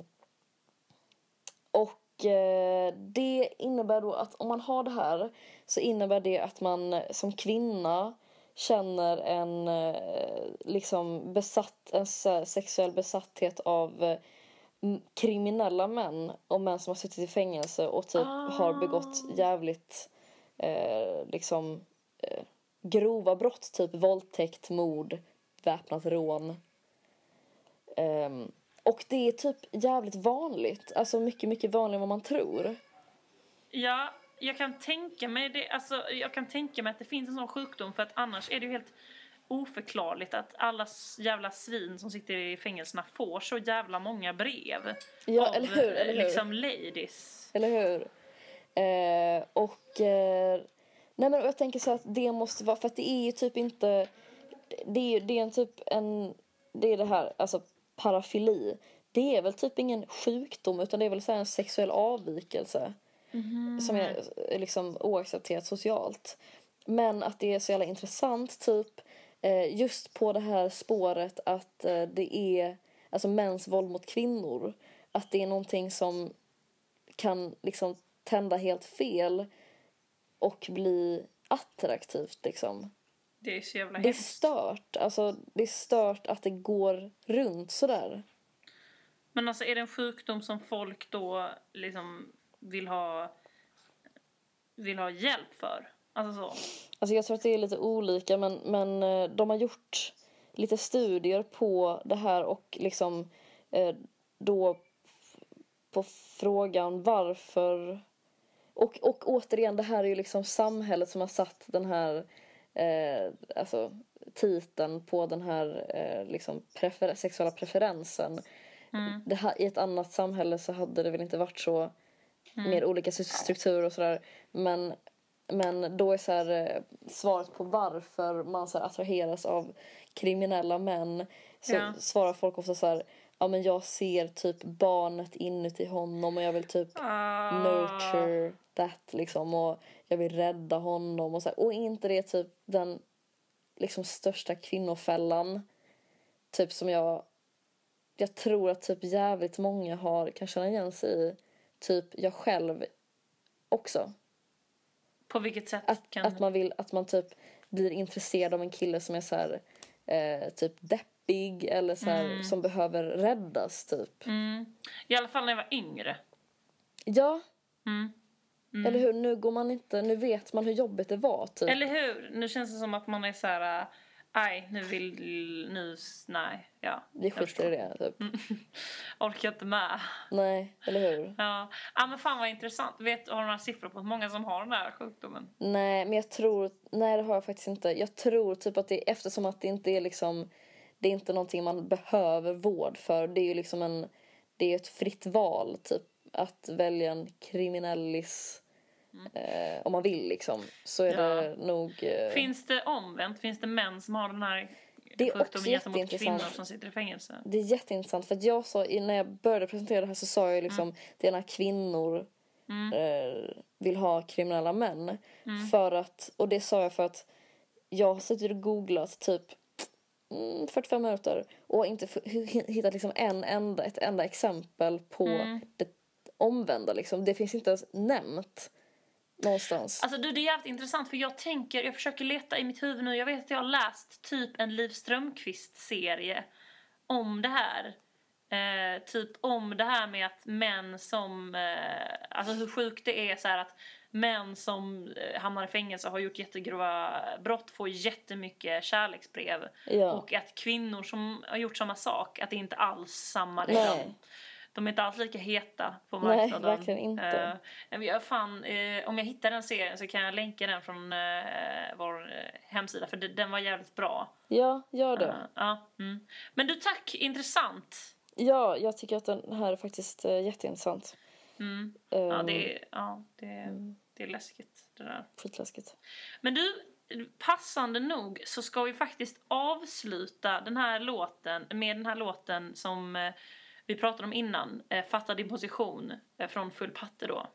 Speaker 2: och eh, det innebär då att om man har det här så innebär det att man som kvinna känner en eh, liksom besatt, en sexuell besatthet av eh, kriminella män och män som har suttit i fängelse och typ har begått jävligt eh, liksom eh, grova brott, typ våldtäkt, mord, väpnat rån. Ehm, och det är typ jävligt vanligt, alltså mycket, mycket vanligare än vad man tror.
Speaker 1: Ja, jag kan tänka mig det. Alltså, jag kan tänka mig att det finns en sån sjukdom för att annars är det ju helt oförklarligt att alla jävla svin som sitter i fängelserna får så jävla många brev.
Speaker 2: Ja,
Speaker 1: av
Speaker 2: eller hur, eller hur?
Speaker 1: liksom ladies.
Speaker 2: Eller hur? Eh, och... Eh, nej men jag tänker så att det måste vara... För att det är ju typ inte... Det är, det är en typ en... Det är det här, alltså parafili. Det är väl typ ingen sjukdom utan det är väl så en sexuell avvikelse. Som är är liksom oaccepterat socialt. Men att det är så jävla intressant typ eh, just på det här spåret att eh, det är alltså mäns våld mot kvinnor. Att det är någonting som kan liksom tända helt fel och bli attraktivt liksom.
Speaker 1: Det är så jävla
Speaker 2: Det är stört. Alltså det är stört att det går runt sådär.
Speaker 1: Men alltså är det en sjukdom som folk då liksom vill ha vill ha hjälp för? Alltså så.
Speaker 2: Alltså jag tror att det är lite olika men, men eh, de har gjort lite studier på det här och liksom eh, då på frågan varför och, och återigen det här är ju liksom samhället som har satt den här eh, alltså titeln på den här eh, liksom prefer- sexuella preferensen.
Speaker 1: Mm.
Speaker 2: Det här, I ett annat samhälle så hade det väl inte varit så mer olika strukturer och sådär. Men, men då är så här, eh, svaret på varför man så här, attraheras av kriminella män så
Speaker 1: Ja.
Speaker 2: svarar folk ofta så här ja men jag ser typ barnet inuti honom och jag vill typ
Speaker 1: Ah.
Speaker 2: nurture that liksom och jag vill rädda honom och så här. och inte det typ den liksom största kvinnofällan typ som jag jag tror att typ jävligt många har kan känna igen sig i typ jag själv också
Speaker 1: På vilket sätt
Speaker 2: att,
Speaker 1: kan...
Speaker 2: att man vill att man typ blir intresserad av en kille som är så här eh, typ deppig eller så här, som behöver räddas typ
Speaker 1: Mm. I alla fall när jag var yngre.
Speaker 2: ja
Speaker 1: Mm.
Speaker 2: eller hur nu går man inte nu vet man hur jobbigt det var typ
Speaker 1: Eller hur? Nu känns det som att man är så här... Nej, nu vill... Nu... Nej, ja.
Speaker 2: vi skiter i det typ
Speaker 1: Orkar inte med.
Speaker 2: nej eller hur
Speaker 1: Ja. ja, men fan vad intressant. Vet, har du några siffror på hur många som har den här sjukdomen?
Speaker 2: Nej, men jag tror... Nej, det har jag faktiskt inte. Jag tror typ att det eftersom att det inte är liksom... Det är inte någonting man behöver vård för. Det är ju liksom en... Det är ett fritt val, typ. Att välja en kriminellis. Eh, om man vill liksom. Så är
Speaker 1: Mm. Ja.
Speaker 2: det nog... Eh,
Speaker 1: Finns det omvänt? Finns det män som har den här
Speaker 2: Det är också jätteintressant.
Speaker 1: kvinnor som sitter i fängelse?
Speaker 2: Det är jätteintressant för att jag sa, när jag började presentera det här så sa jag liksom det är när kvinnor
Speaker 1: Mm.
Speaker 2: eh, vill ha kriminella män.
Speaker 1: Mm.
Speaker 2: För att, och det sa jag för att jag har suttit och googlat typ mm, 45 minuter och inte hittat liksom en enda, ett enda exempel på
Speaker 1: Mm.
Speaker 2: det omvända. Liksom. Det finns inte ens nämnt någonstans.
Speaker 1: Alltså du, det är jävligt intressant för jag tänker, jag försöker leta i mitt huvud nu. Jag vet att jag har läst typ en Liv Strömquist-serie om det här. Eh, typ om det här med att män som, eh, alltså hur sjukt det är så att män som eh, hamnar i fängelse och har gjort jättegrova brott får jättemycket kärleksbrev.
Speaker 2: Ja.
Speaker 1: Och att kvinnor som har gjort samma sak, att det inte alls samma liksom.
Speaker 2: Nej.
Speaker 1: De är inte alls lika heta på
Speaker 2: Nej,
Speaker 1: marknaden.
Speaker 2: verkligen inte.
Speaker 1: Eh, men jag, fan, eh, om jag hittar den serien så kan jag länka den från eh, vår eh, hemsida för de, den var jävligt bra.
Speaker 2: Ja, gör det.
Speaker 1: Eh, ja, mm. Men du tack, intressant.
Speaker 2: Ja, jag tycker att den här är faktiskt jätteintressant.
Speaker 1: Mm. Ja,
Speaker 2: Um,
Speaker 1: det, är- ja det, det är läskigt det där.
Speaker 2: Skitläskigt.
Speaker 1: Men du, passande nog så ska vi faktiskt avsluta den här låten med den här låten som eh, vi pratade om innan, eh, Fatta din position eh, från Full Patte då.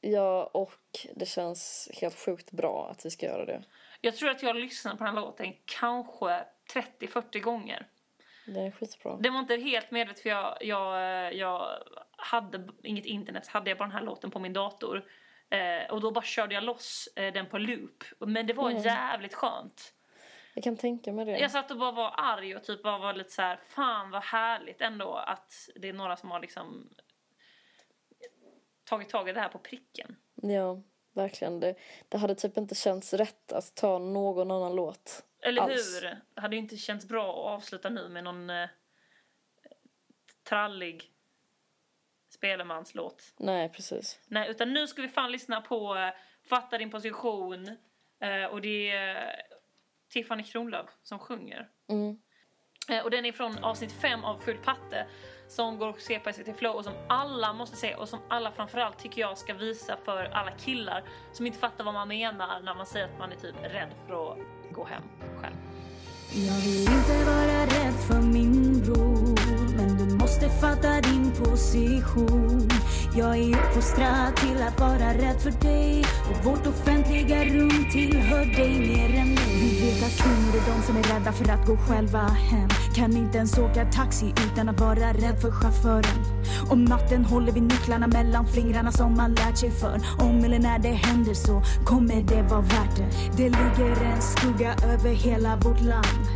Speaker 2: Ja, och det känns helt sjukt bra att vi ska göra det.
Speaker 1: Jag tror att jag har lyssnat på den här låten kanske 30-40 gånger.
Speaker 2: Det är skitbra.
Speaker 1: Det var inte helt medvetet för jag, jag, jag hade inget internet, hade jag bara den här låten på min dator. Eh, och då bara körde jag loss eh, den på loop. Men det var
Speaker 2: Mm.
Speaker 1: jävligt skönt.
Speaker 2: Jag kan tänka mig det.
Speaker 1: Jag satt och bara var arg och typ bara var lite så här, fan vad härligt ändå att det är några som har liksom tagit tag i det här på pricken.
Speaker 2: Ja, verkligen. Det, det hade typ inte känts rätt att ta någon annan låt.
Speaker 1: Eller
Speaker 2: Alls.
Speaker 1: hur? Det hade ju inte känts bra att avsluta nu med någon eh, trallig spelemanslåt.
Speaker 2: Nej, precis.
Speaker 1: Nej, utan nu ska vi fan lyssna på eh, Fatta din position. Eh, och det är Tiffany Kronlöf som sjunger.
Speaker 2: Mm.
Speaker 1: Eh, och den är från avsnitt 5 av Full Patte. Som går att se på SVT Flow och som alla måste se och som alla framförallt tycker jag ska visa för alla killar som inte fattar vad man menar när man säger att man är typ rädd för att gå hem själv.
Speaker 3: Jag vill inte vara rädd för min bror Men du måste fatta din position jag är uppfostrad till att vara rädd för dig. Och vårt offentliga rum tillhör dig mer än mig. Vi vet att kvinnor är de som är rädda för att gå själva hem. Kan inte ens åka taxi utan att vara rädd för chauffören. Om natten håller vi nycklarna mellan fingrarna som man lärt sig för Om eller när det händer så kommer det vara värt det. Det ligger en skugga över hela vårt land.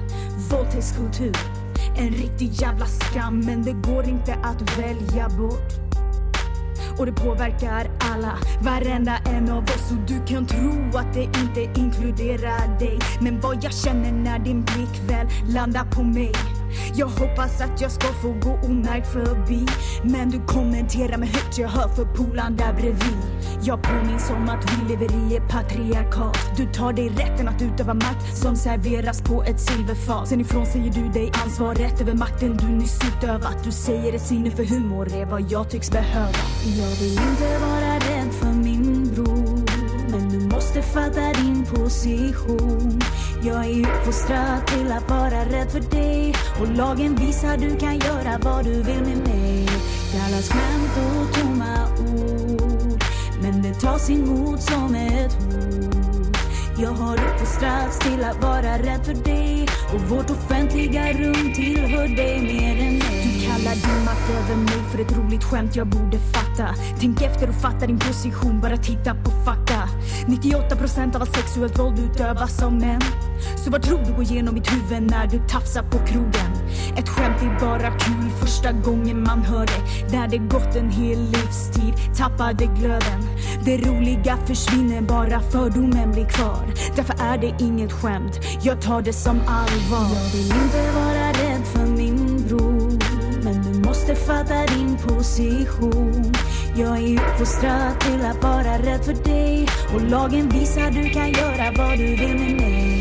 Speaker 3: Våldtäktskultur, en riktig jävla skam men det går inte att välja bort och det påverkar alla, varenda en av oss och du kan tro att det inte inkluderar dig. Men vad jag känner när din blick väl landar på mig jag hoppas att jag ska få gå omärkt förbi. Men du kommenterar med högt jag hör för polan där bredvid. Jag påminns om att vi lever i ett patriarkat. Du tar dig rätten att utöva makt som serveras på ett silverfat. Sen ifrån säger du dig ansvaret över makten du nyss utövat. Du säger ett sinne för humor är vad jag tycks behöva. Jag vill inte vara fattar din position. Jag är uppfostrad till att vara rädd för dig. Och lagen visar du kan göra vad du vill med mig. Kallas skämt och tomma ord Men det tas emot som ett hot. Jag har uppfostrats till att vara rädd för dig. Och vårt offentliga rum tillhör dig mer än mig alla kallar din makt över mig för ett roligt skämt jag borde fatta. Tänk efter och fatta din position, bara titta på fakta. 98% av allt sexuellt våld utövas av män. Så vad tror du går igenom mitt huvud när du tafsar på krogen? Ett skämt är bara kul första gången man hör det. När det gått en hel livstid tappade glöden. Det roliga försvinner bara fördomen blir kvar. Därför är det inget skämt, jag tar det som allvar. Jag vill inte vara måste fatta din position. Jag är uppfostrad till att vara rädd för dig. Och lagen visar du kan göra vad du vill med mig.